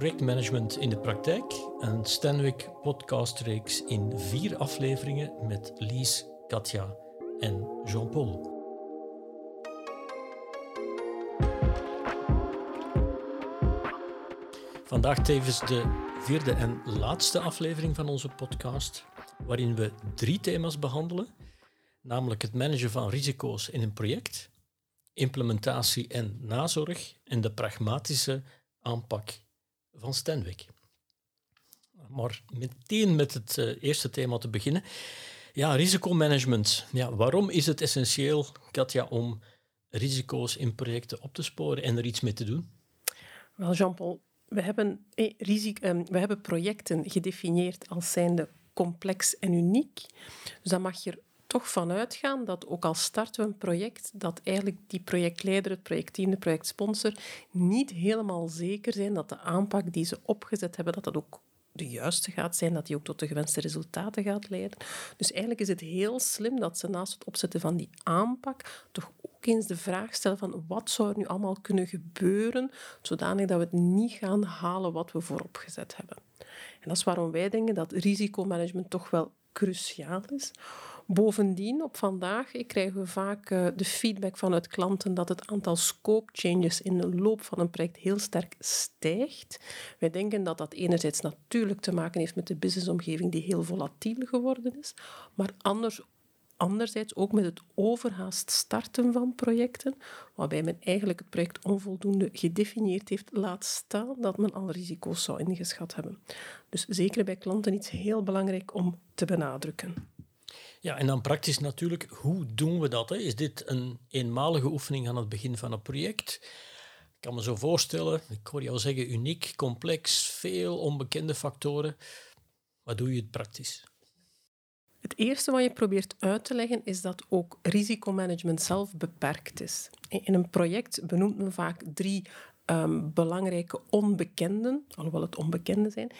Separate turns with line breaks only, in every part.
Projectmanagement in de praktijk, een Stanwick podcastreeks in vier afleveringen met Lies, Katja en Jean-Paul. Vandaag tevens de vierde en laatste aflevering van onze podcast, waarin we drie thema's behandelen, namelijk het managen van risico's in een project, implementatie en nazorg en de pragmatische aanpak van Stanwick. Maar meteen met het uh, eerste thema te beginnen. Ja, risicomanagement. Ja, waarom is het essentieel, Katja, om risico's in projecten op te sporen en er iets mee te doen?
Wel, Jean-Paul, we hebben, eh, risico, eh, we hebben projecten gedefinieerd als zijnde complex en uniek. Dus dan mag je er toch van uitgaan dat ook al starten we een project, dat eigenlijk die projectleider, het projectteam, de projectsponsor niet helemaal zeker zijn dat de aanpak die ze opgezet hebben, dat dat ook de juiste gaat zijn, dat die ook tot de gewenste resultaten gaat leiden. Dus eigenlijk is het heel slim dat ze naast het opzetten van die aanpak toch ook eens de vraag stellen van wat zou er nu allemaal kunnen gebeuren, zodanig dat we het niet gaan halen wat we vooropgezet hebben. En dat is waarom wij denken dat risicomanagement toch wel cruciaal is. Bovendien, op vandaag krijgen we vaak uh, de feedback vanuit klanten dat het aantal scope changes in de loop van een project heel sterk stijgt. Wij denken dat dat enerzijds natuurlijk te maken heeft met de businessomgeving die heel volatiel geworden is, maar anders anderzijds ook met het overhaast starten van projecten, waarbij men eigenlijk het project onvoldoende gedefinieerd heeft, laat staan dat men al risico's zou ingeschat hebben. Dus zeker bij klanten iets heel belangrijk om te benadrukken.
Ja, en dan praktisch natuurlijk, hoe doen we dat? Hè? Is dit een eenmalige oefening aan het begin van een project? Ik kan me zo voorstellen, ik hoor jou zeggen uniek, complex, veel onbekende factoren. Wat doe je het praktisch?
Het eerste wat je probeert uit te leggen is dat ook risicomanagement zelf beperkt is. In een project benoemt men vaak drie um, belangrijke onbekenden, alhoewel het onbekende zijn.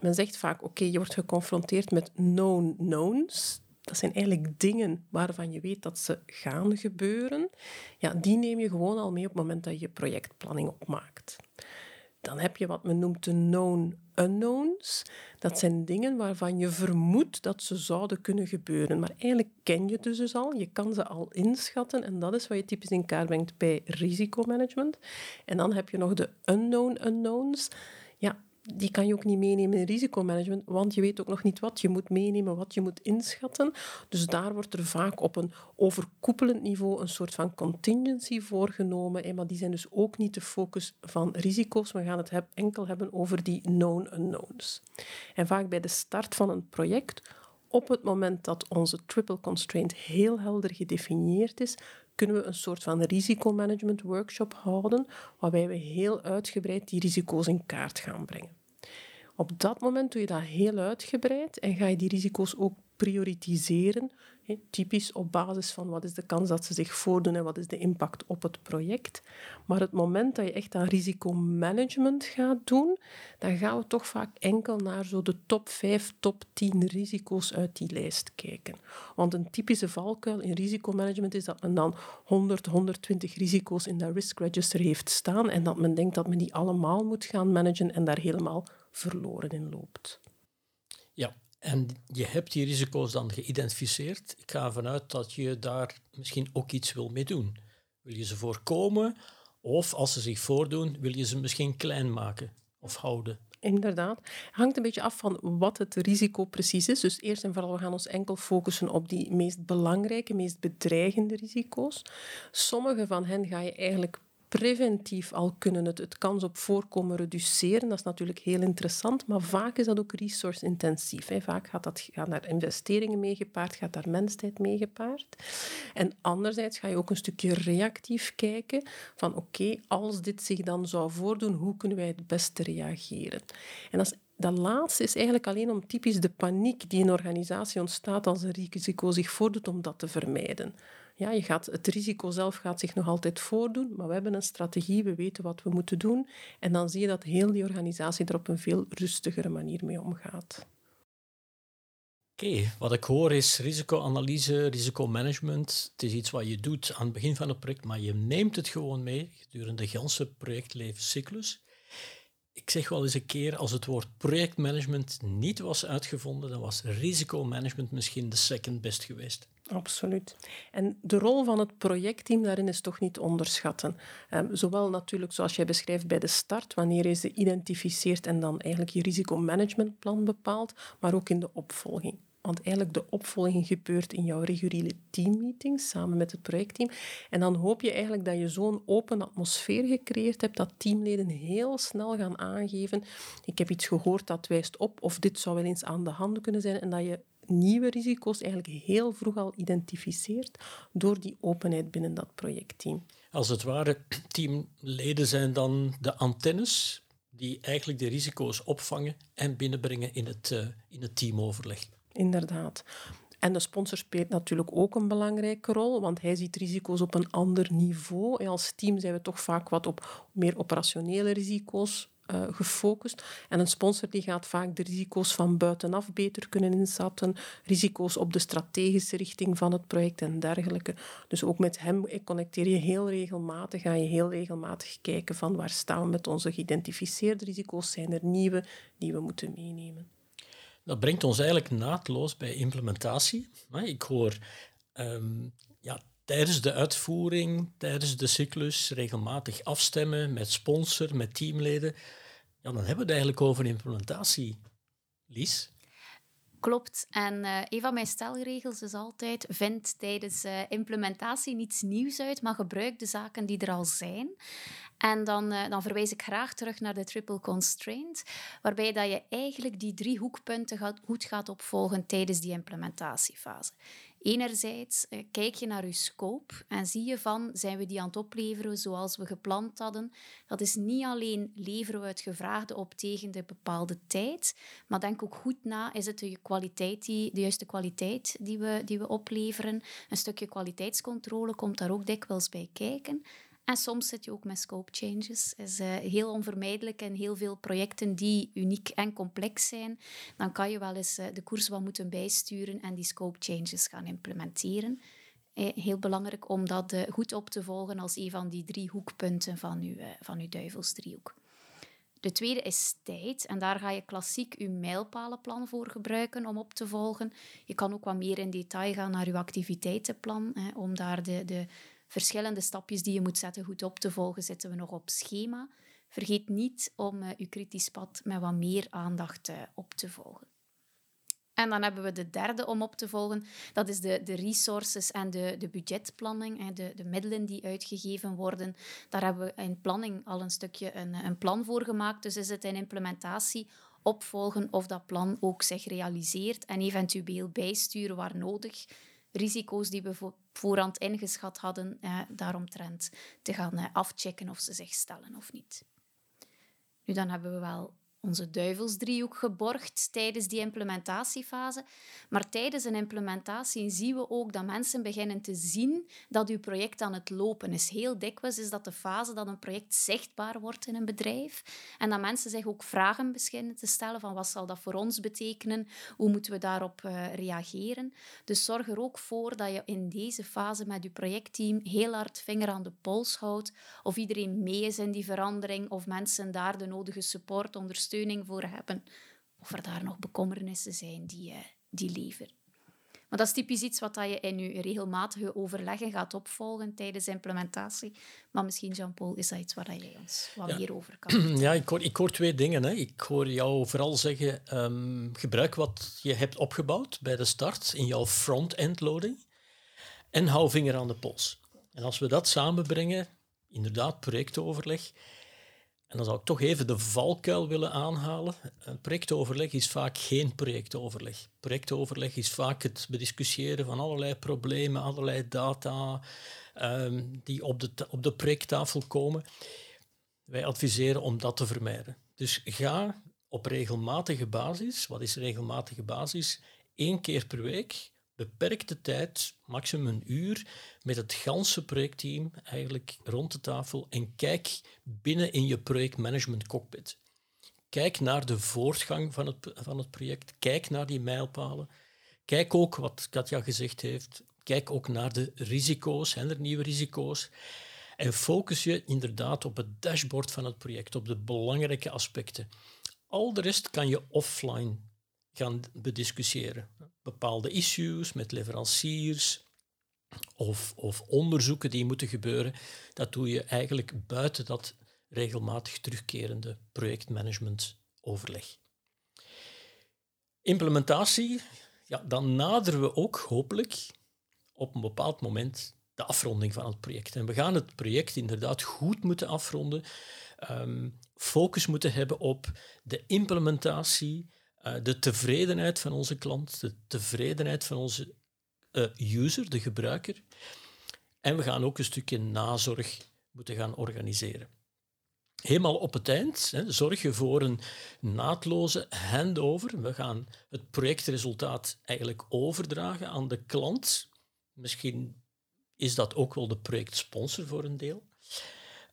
men zegt vaak, oké, je wordt geconfronteerd met known knowns. Dat zijn eigenlijk dingen waarvan je weet dat ze gaan gebeuren. Ja, die neem je gewoon al mee op het moment dat je projectplanning opmaakt. Dan heb je wat men noemt de known unknowns. Dat zijn dingen waarvan je vermoedt dat ze zouden kunnen gebeuren. Maar eigenlijk ken je dus al. Je kan ze al inschatten. En dat is wat je typisch in kaart brengt bij risicomanagement. En dan heb je nog de unknown unknowns. Ja, die kan je ook niet meenemen in risicomanagement, want je weet ook nog niet wat je moet meenemen, wat je moet inschatten. Dus daar wordt er vaak op een overkoepelend niveau een soort van contingency voorgenomen, maar die zijn dus ook niet de focus van risico's. We gaan het enkel hebben over die known unknowns. En vaak bij de start van een project, op het moment dat onze triple constraint heel helder gedefinieerd is, kunnen we een soort van risicomanagement workshop houden, waarbij we heel uitgebreid die risico's in kaart gaan brengen. Op dat moment doe je dat heel uitgebreid en ga je die risico's ook prioritiseren, typisch op basis van wat is de kans dat ze zich voordoen en wat is de impact op het project. Maar het moment dat je echt aan risicomanagement gaat doen, dan gaan we toch vaak enkel naar zo de top 5, top 10 risico's uit die lijst kijken. Want een typische valkuil in risicomanagement is dat men dan 100, 120 risico's in dat risk register heeft staan en dat men denkt dat men die allemaal moet gaan managen en daar helemaal verloren in loopt.
Ja, en je hebt die risico's dan geïdentificeerd. Ik ga ervan uit dat je daar misschien ook iets wil mee doen. Wil je ze voorkomen? Of als ze zich voordoen, wil je ze misschien klein maken of houden?
Inderdaad. Het hangt een beetje af van wat het risico precies is. Dus eerst en vooral, we gaan ons enkel focussen op die meest belangrijke, meest bedreigende risico's. Sommige van hen ga je eigenlijk preventief al kunnen het, het kans op voorkomen reduceren. Dat is natuurlijk heel interessant, maar vaak is dat ook resource-intensief. Vaak gaat, dat, gaan daar investeringen mee gepaard, gaat daar mensheid mee gepaard. En anderzijds ga je ook een stukje reactief kijken van oké, als dit zich dan zou voordoen, hoe kunnen wij het beste reageren? En dat dat laatste is eigenlijk alleen om typisch de paniek die in een organisatie ontstaat als een risico zich voordoet, om dat te vermijden. Ja, je gaat, het risico zelf gaat zich nog altijd voordoen, maar we hebben een strategie, we weten wat we moeten doen. En dan zie je dat heel die organisatie er op een veel rustigere manier mee omgaat.
Oké, wat ik hoor is risicoanalyse, risicomanagement. Het is iets wat je doet aan het begin van het project, maar je neemt het gewoon mee gedurende de hele projectlevenscyclus. ik zeg wel eens een keer, als het woord projectmanagement niet was uitgevonden, dan was risicomanagement misschien de second best geweest.
Absoluut. En de rol van het projectteam daarin is toch niet te onderschatten. Um, zowel natuurlijk, zoals jij beschrijft, bij de start, wanneer je ze identificeert en dan eigenlijk je risicomanagementplan bepaalt, maar ook in de opvolging. Want eigenlijk de opvolging gebeurt in jouw reguliere teammeetings samen met het projectteam. En dan hoop je eigenlijk dat je zo'n open atmosfeer gecreëerd hebt dat teamleden heel snel gaan aangeven ik heb iets gehoord dat wijst op of dit zou wel eens aan de hand kunnen zijn en dat je nieuwe risico's eigenlijk heel vroeg al identificeert door die openheid binnen dat projectteam.
Als het ware, teamleden zijn dan de antennes die eigenlijk de risico's opvangen en binnenbrengen in het, uh, in het teamoverleg
inderdaad. En de sponsor speelt natuurlijk ook een belangrijke rol, want hij ziet risico's op een ander niveau. En als team zijn we toch vaak wat op meer operationele risico's uh, gefocust. En een sponsor die gaat vaak de risico's van buitenaf beter kunnen inschatten, risico's op de strategische richting van het project en dergelijke. Dus ook met hem connecteer je heel regelmatig, ga je heel regelmatig kijken van waar staan we met onze geïdentificeerde risico's, zijn er nieuwe die we moeten meenemen.
Dat brengt ons eigenlijk naadloos bij implementatie. Ik hoor ja, tijdens de uitvoering, tijdens de cyclus, regelmatig afstemmen met sponsor, met teamleden. Ja, dan hebben we het eigenlijk over implementatie. Lies?
Klopt. En uh, een van mijn stelregels is altijd: vind tijdens uh, implementatie niets nieuws uit, maar gebruik de zaken die er al zijn. En dan, uh, dan verwijs ik graag terug naar de triple constraint, waarbij dat je eigenlijk die drie hoekpunten gaat, goed gaat opvolgen tijdens die implementatiefase. Enerzijds uh, kijk je naar je scope en zie je van, zijn we die aan het opleveren zoals we gepland hadden? Dat is niet alleen leveren we het gevraagde op tegen de bepaalde tijd, maar denk ook goed na, is het de, kwaliteit die, de juiste kwaliteit die we, die we opleveren? Een stukje kwaliteitscontrole komt daar ook dikwijls bij kijken. En soms zit je ook met scope changes. Is uh, heel onvermijdelijk en heel veel projecten die uniek en complex zijn. Dan kan je wel eens uh, de koers wat moeten bijsturen en die scope changes gaan implementeren. Eh, heel belangrijk om dat goed op te volgen als een van die drie hoekpunten van uw, van uw duivelsdriehoek. De tweede is tijd. En daar ga je klassiek je mijlpalenplan voor gebruiken om op te volgen. Je kan ook wat meer in detail gaan naar je activiteitenplan, hè, om daar de, de verschillende stapjes die je moet zetten goed op te volgen, zetten we nog op schema. Vergeet niet om uh, uw kritisch pad met wat meer aandacht uh, op te volgen. En dan hebben we de derde om op te volgen. Dat is de, de resources en de, de budgetplanning, de, de middelen die uitgegeven worden. Daar hebben we in planning al een stukje een, een plan voor gemaakt. Dus is het in implementatie opvolgen of dat plan ook zich realiseert en eventueel bijsturen waar nodig risico's die we voorhand ingeschat hadden, eh, daaromtrent te gaan eh, afchecken of ze zich stellen of niet. Nu, dan hebben we wel onze duivelsdriehoek geborgd tijdens die implementatiefase. Maar tijdens een implementatie zien we ook dat mensen beginnen te zien dat uw project aan het lopen is. Heel dikwijls is dat de fase dat een project zichtbaar wordt in een bedrijf en dat mensen zich ook vragen beginnen te stellen van wat zal dat voor ons betekenen, hoe moeten we daarop uh, reageren. Dus zorg er ook voor dat je in deze fase met je projectteam heel hard vinger aan de pols houdt of iedereen mee is in die verandering of mensen daar de nodige support, ondersteuning voor hebben. Of er daar nog bekommernissen zijn die, uh, die leven. Maar dat is typisch iets wat je in je regelmatige overleggen gaat opvolgen tijdens implementatie. Maar misschien, Jean-Paul, is dat iets waar jij ons wat meer over kan
vertellen? Ja, ik hoor, ik hoor twee dingen. Hè. Ik hoor jou vooral zeggen, um, gebruik wat je hebt opgebouwd bij de start in jouw front-end loading. En hou vinger aan de pols. En als we dat samenbrengen, inderdaad, projectoverleg, en dan zou ik toch even de valkuil willen aanhalen. Een projectoverleg is vaak geen projectoverleg. Projectoverleg is vaak het bediscussiëren van allerlei problemen, allerlei data um, die op de, op de projecttafel komen. Wij adviseren om dat te vermijden. Dus ga op regelmatige basis, wat is regelmatige basis, één keer per week beperkte tijd, maximum een uur, met het ganse projectteam eigenlijk rond de tafel en kijk binnen in je projectmanagement cockpit. Kijk naar de voortgang van het, van het project, kijk naar die mijlpalen. Kijk ook wat Katja gezegd heeft, kijk ook naar de risico's, zijn er nieuwe risico's? En focus je inderdaad op het dashboard van het project, op de belangrijke aspecten. Al de rest kan je offline gaan bediscussiëren. Bepaalde issues met leveranciers of, of onderzoeken die moeten gebeuren, dat doe je eigenlijk buiten dat regelmatig terugkerende projectmanagementoverleg. Implementatie, ja, dan naderen we ook hopelijk op een bepaald moment de afronding van het project. En we gaan het project inderdaad goed moeten afronden, um, focus moeten hebben op de implementatie, uh, de tevredenheid van onze klant, de tevredenheid van onze uh, user, de gebruiker. En we gaan ook een stukje nazorg moeten gaan organiseren. Helemaal op het eind hè, zorg je voor een naadloze handover. We gaan het projectresultaat eigenlijk overdragen aan de klant. Misschien is dat ook wel de projectsponsor voor een deel.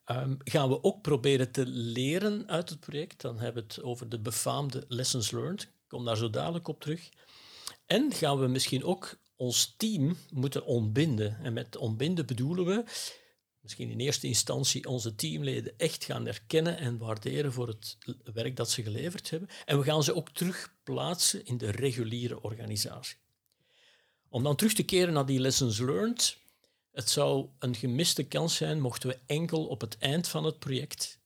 Um, gaan we ook proberen te leren uit het project. Dan hebben we het over de befaamde lessons learned. Ik kom daar zo dadelijk op terug. En gaan we misschien ook ons team moeten ontbinden. En met ontbinden bedoelen we misschien in eerste instantie onze teamleden echt gaan erkennen en waarderen voor het werk dat ze geleverd hebben. En we gaan ze ook terugplaatsen in de reguliere organisatie. Om dan terug te keren naar die lessons learned, het zou een gemiste kans zijn mochten we enkel op het eind van het project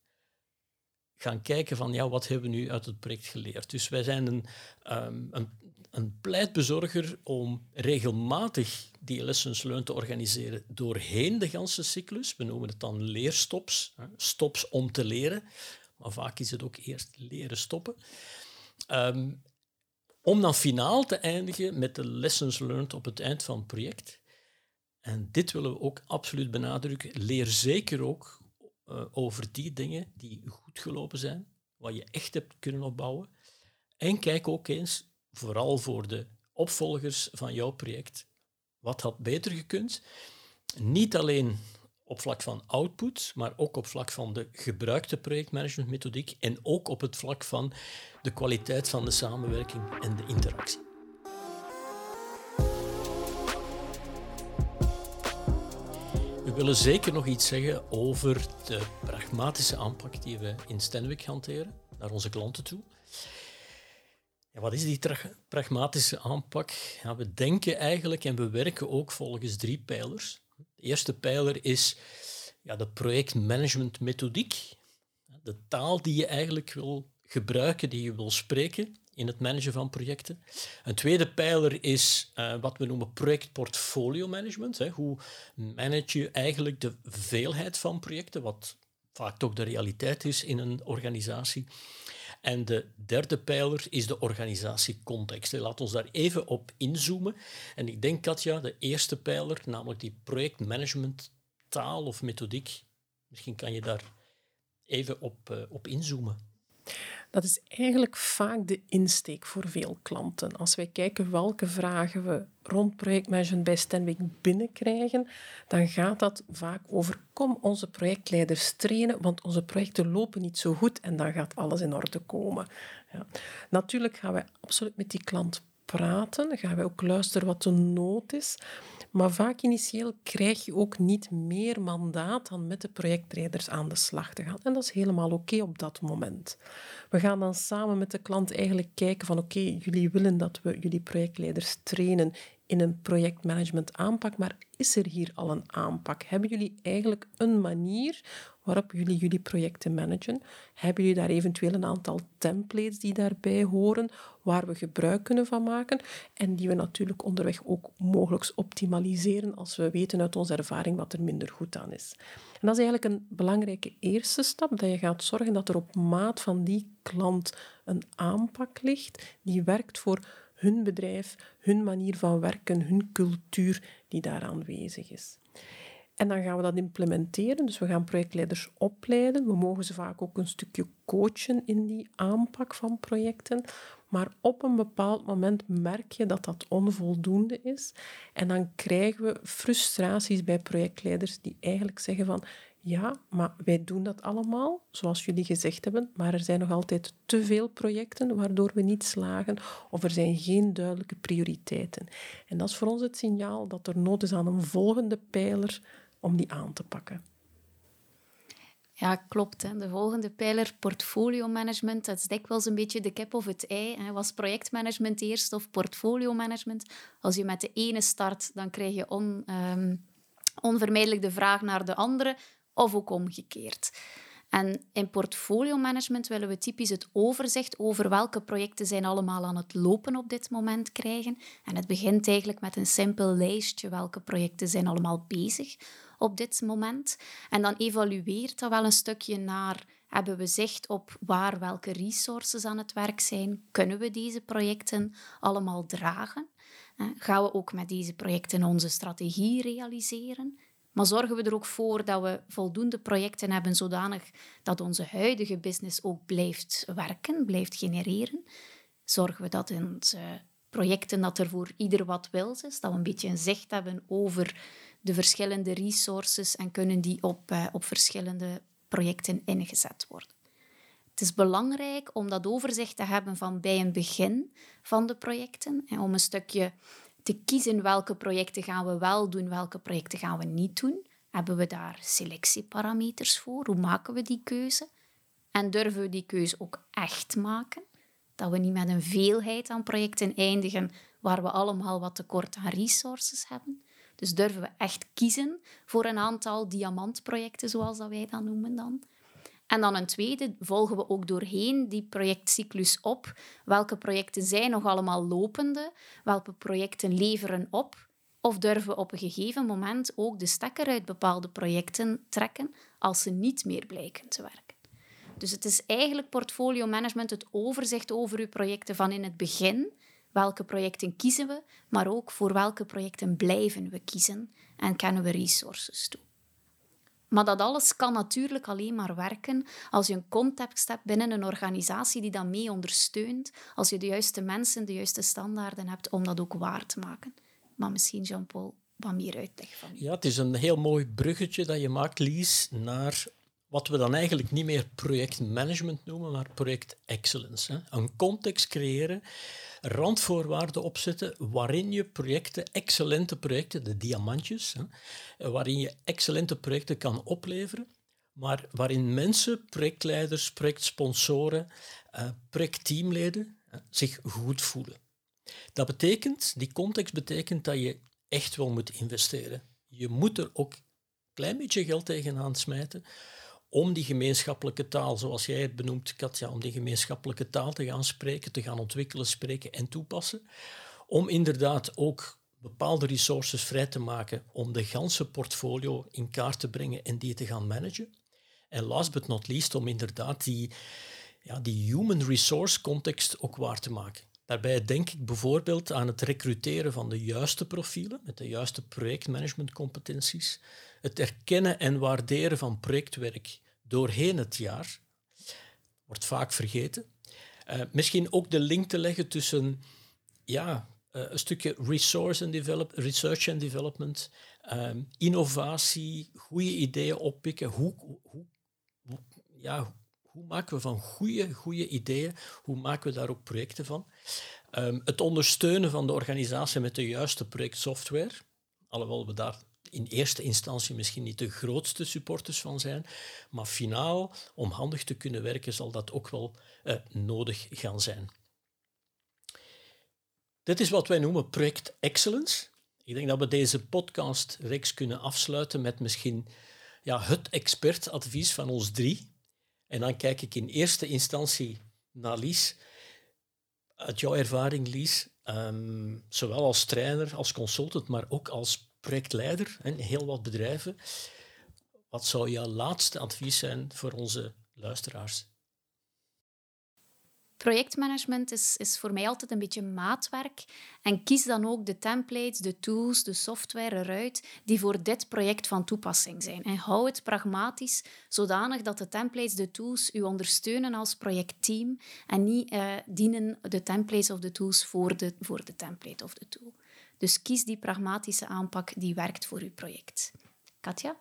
gaan kijken van ja, wat hebben we nu uit het project geleerd. Dus wij zijn een, um, een, een pleitbezorger om regelmatig die lessons learned te organiseren doorheen de ganse cyclus. We noemen het dan leerstops, stops om te leren. Maar vaak is het ook eerst leren stoppen. Um, om dan finaal te eindigen met de lessons learned op het eind van het project. En dit willen we ook absoluut benadrukken. Leer zeker ook uh, over die dingen die goed gelopen zijn, wat je echt hebt kunnen opbouwen. En kijk ook eens, vooral voor de opvolgers van jouw project, wat had beter gekund. Niet alleen op vlak van output, maar ook op vlak van de gebruikte projectmanagementmethodiek en ook op het vlak van de kwaliteit van de samenwerking en de interactie. Willen zeker nog iets zeggen over de pragmatische aanpak die we in Stenwick hanteren naar onze klanten toe. Ja, wat is die pragmatische aanpak? Ja, we denken eigenlijk en we werken ook volgens drie pijlers. De eerste pijler is ja, de projectmanagementmethodiek. De taal die je eigenlijk wil gebruiken, die je wil spreken in het managen van projecten. Een tweede pijler is uh, wat we noemen projectportfolio management. Hè. Hoe manage je eigenlijk de veelheid van projecten, wat vaak toch de realiteit is in een organisatie. En de derde pijler is de organisatiecontext. Laat ons daar even op inzoomen. En ik denk, Katja, de eerste pijler, namelijk die projectmanagement taal of methodiek, misschien kan je daar even op, uh, op inzoomen.
Dat is eigenlijk vaak de insteek voor veel klanten. Als wij kijken welke vragen we rond projectmanagement bij Stenwick binnenkrijgen, dan gaat dat vaak over kom onze projectleiders trainen, want onze projecten lopen niet zo goed en dan gaat alles in orde komen. Ja. Natuurlijk gaan wij absoluut met die klant praten, gaan wij ook luisteren wat de nood is. Maar vaak initieel krijg je ook niet meer mandaat dan met de projectleiders aan de slag te gaan. En dat is helemaal oké op dat moment. We gaan dan samen met de klant eigenlijk kijken van oké, jullie willen dat we jullie projectleiders trainen in een projectmanagement aanpak, maar is er hier al een aanpak? Hebben jullie eigenlijk een manier waarop jullie jullie projecten managen? Hebben jullie daar eventueel een aantal templates die daarbij horen, waar we gebruik kunnen van maken en die we natuurlijk onderweg ook mogelijk optimaliseren als we weten uit onze ervaring wat er minder goed aan is? En dat is eigenlijk een belangrijke eerste stap, dat je gaat zorgen dat er op maat van die klant een aanpak ligt die werkt voor hun bedrijf, hun manier van werken, hun cultuur die daar aanwezig is. En dan gaan we dat implementeren. Dus we gaan projectleiders opleiden. We mogen ze vaak ook een stukje coachen in die aanpak van projecten. Maar op een bepaald moment merk je dat dat onvoldoende is. En dan krijgen we frustraties bij projectleiders die eigenlijk zeggen van ja, maar wij doen dat allemaal, zoals jullie gezegd hebben, maar er zijn nog altijd te veel projecten waardoor we niet slagen of er zijn geen duidelijke prioriteiten. En dat is voor ons het signaal dat er nood is aan een volgende pijler om die aan te pakken.
Ja, klopt. Hè. De volgende pijler, portfolio management, dat is dikwijls een beetje de kip of het ei. Hè. Was projectmanagement eerst of portfolio management? Als je met de ene start, dan krijg je on, ehm, onvermijdelijk de vraag naar de andere, of ook omgekeerd. En in portfolio management willen we typisch het overzicht over welke projecten zijn allemaal aan het lopen op dit moment krijgen. En het begint eigenlijk met een simpel lijstje welke projecten zijn allemaal bezig op dit moment. En dan evalueert dat wel een stukje naar hebben we zicht op waar welke resources aan het werk zijn? Kunnen we deze projecten allemaal dragen? Gaan we ook met deze projecten onze strategie realiseren? Maar zorgen we er ook voor dat we voldoende projecten hebben zodanig dat onze huidige business ook blijft werken, blijft genereren? Zorgen we dat onze projecten dat er voor ieder wat wil is, dat we een beetje een zicht hebben over de verschillende resources en kunnen die op, uh, op verschillende projecten ingezet worden. Het is belangrijk om dat overzicht te hebben van bij een begin van de projecten en om een stukje te kiezen welke projecten gaan we wel doen, welke projecten gaan we niet doen. Hebben we daar selectieparameters voor? Hoe maken we die keuze? En durven we die keuze ook echt maken? Dat we niet met een veelheid aan projecten eindigen waar we allemaal wat tekort aan resources hebben. Dus durven we echt kiezen voor een aantal diamantprojecten, zoals dat wij dat noemen dan. En dan een tweede, volgen we ook doorheen die projectcyclus op. Welke projecten zijn nog allemaal lopende? Welke projecten leveren op? Of durven we op een gegeven moment ook de stekker uit bepaalde projecten trekken als ze niet meer blijken te werken? Dus het is eigenlijk portfolio management, het overzicht over uw projecten van in het begin. Welke projecten kiezen we, maar ook voor welke projecten blijven we kiezen en kennen we resources toe. Maar dat alles kan natuurlijk alleen maar werken als je een context hebt binnen een organisatie die dat mee ondersteunt, als je de juiste mensen, de juiste standaarden hebt om dat ook waar te maken. Maar misschien, Jean-Paul, wat meer uitleg van
Ja, het is een heel mooi bruggetje dat je maakt, Lies, naar wat we dan eigenlijk niet meer projectmanagement noemen, maar project excellence. Een context creëren randvoorwaarden opzetten waarin je projecten, excellente projecten, de diamantjes, hè, waarin je excellente projecten kan opleveren, maar waarin mensen, projectleiders, projectsponsoren, uh, projectteamleden zich goed voelen. Dat betekent, die context betekent dat je echt wel moet investeren. Je moet er ook een klein beetje geld tegenaan smijten om die gemeenschappelijke taal, zoals jij het benoemt, Katja, om die gemeenschappelijke taal te gaan spreken, te gaan ontwikkelen, spreken en toepassen. Om inderdaad ook bepaalde resources vrij te maken om de ganse portfolio in kaart te brengen en die te gaan managen. En last but not least, om inderdaad die, ja, die human resource context ook waar te maken. Daarbij denk ik bijvoorbeeld aan het recruteren van de juiste profielen, met de juiste projectmanagementcompetenties, het erkennen en waarderen van projectwerk doorheen het jaar, wordt vaak vergeten. Uh, misschien ook de link te leggen tussen ja, uh, een stukje resource and develop, research and development, um, innovatie, goede ideeën oppikken. Hoe, hoe, ja, hoe maken we van goede, goede ideeën, hoe maken we daar ook projecten van? Um, het ondersteunen van de organisatie met de juiste projectsoftware, alhoewel we daar in eerste instantie misschien niet de grootste supporters van zijn, maar finaal, om handig te kunnen werken, zal dat ook wel uh, nodig gaan zijn. Dit is wat wij noemen project excellence. Ik denk dat we deze podcast-reeks kunnen afsluiten met misschien ja, het expertadvies van ons drie. En dan kijk ik in eerste instantie naar Lies. Uit jouw ervaring, Lies, um, zowel als trainer, als consultant, maar ook als projectleider in heel wat bedrijven. Wat zou jouw laatste advies zijn voor onze luisteraars?
Projectmanagement is, is voor mij altijd een beetje maatwerk. En kies dan ook de templates, de tools, de software eruit die voor dit project van toepassing zijn. En hou het pragmatisch, zodanig dat de templates, de tools u ondersteunen als projectteam en niet uh, dienen de templates of de tools voor de, voor de template of de tool. Dus kies die pragmatische aanpak die werkt voor uw project. Katja?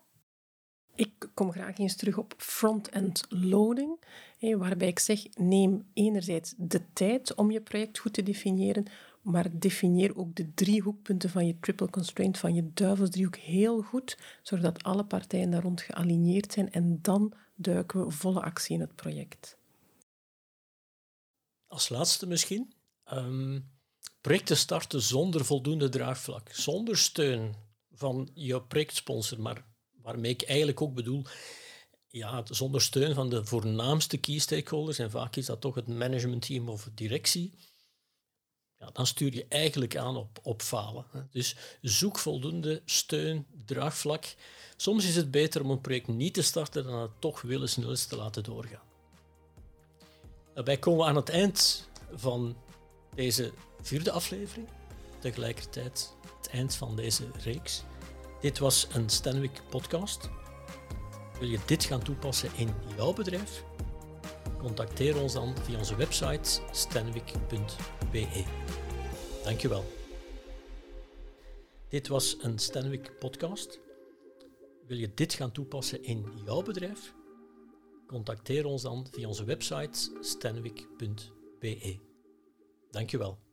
Ik kom graag eens terug op front-end loading, waarbij ik zeg, neem enerzijds de tijd om je project goed te definiëren, maar definieer ook de drie hoekpunten van je triple constraint, van je duivelsdriehoek, heel goed, zodat alle partijen daar rond gealigneerd zijn en dan duiken we volle actie in het project.
Als laatste misschien, um, projecten starten zonder voldoende draagvlak, zonder steun van jouw projectsponsor, maar waarmee ik eigenlijk ook bedoel, ja, zonder steun van de voornaamste key stakeholders, en vaak is dat toch het managementteam of directie, ja, dan stuur je eigenlijk aan op, op falen. Dus zoek voldoende steun, draagvlak. Soms is het beter om een project niet te starten dan het toch willen snel te laten doorgaan. Daarbij komen we aan het eind van deze vierde aflevering. Tegelijkertijd het eind van deze reeks. Dit was een Stanwick podcast. Wil je dit gaan toepassen in jouw bedrijf? Contacteer ons dan via onze website stanwick.be. Dankjewel. Dit was een Stanwick podcast. Wil je dit gaan toepassen in jouw bedrijf? Contacteer ons dan via onze website stanwick.be. Dankjewel.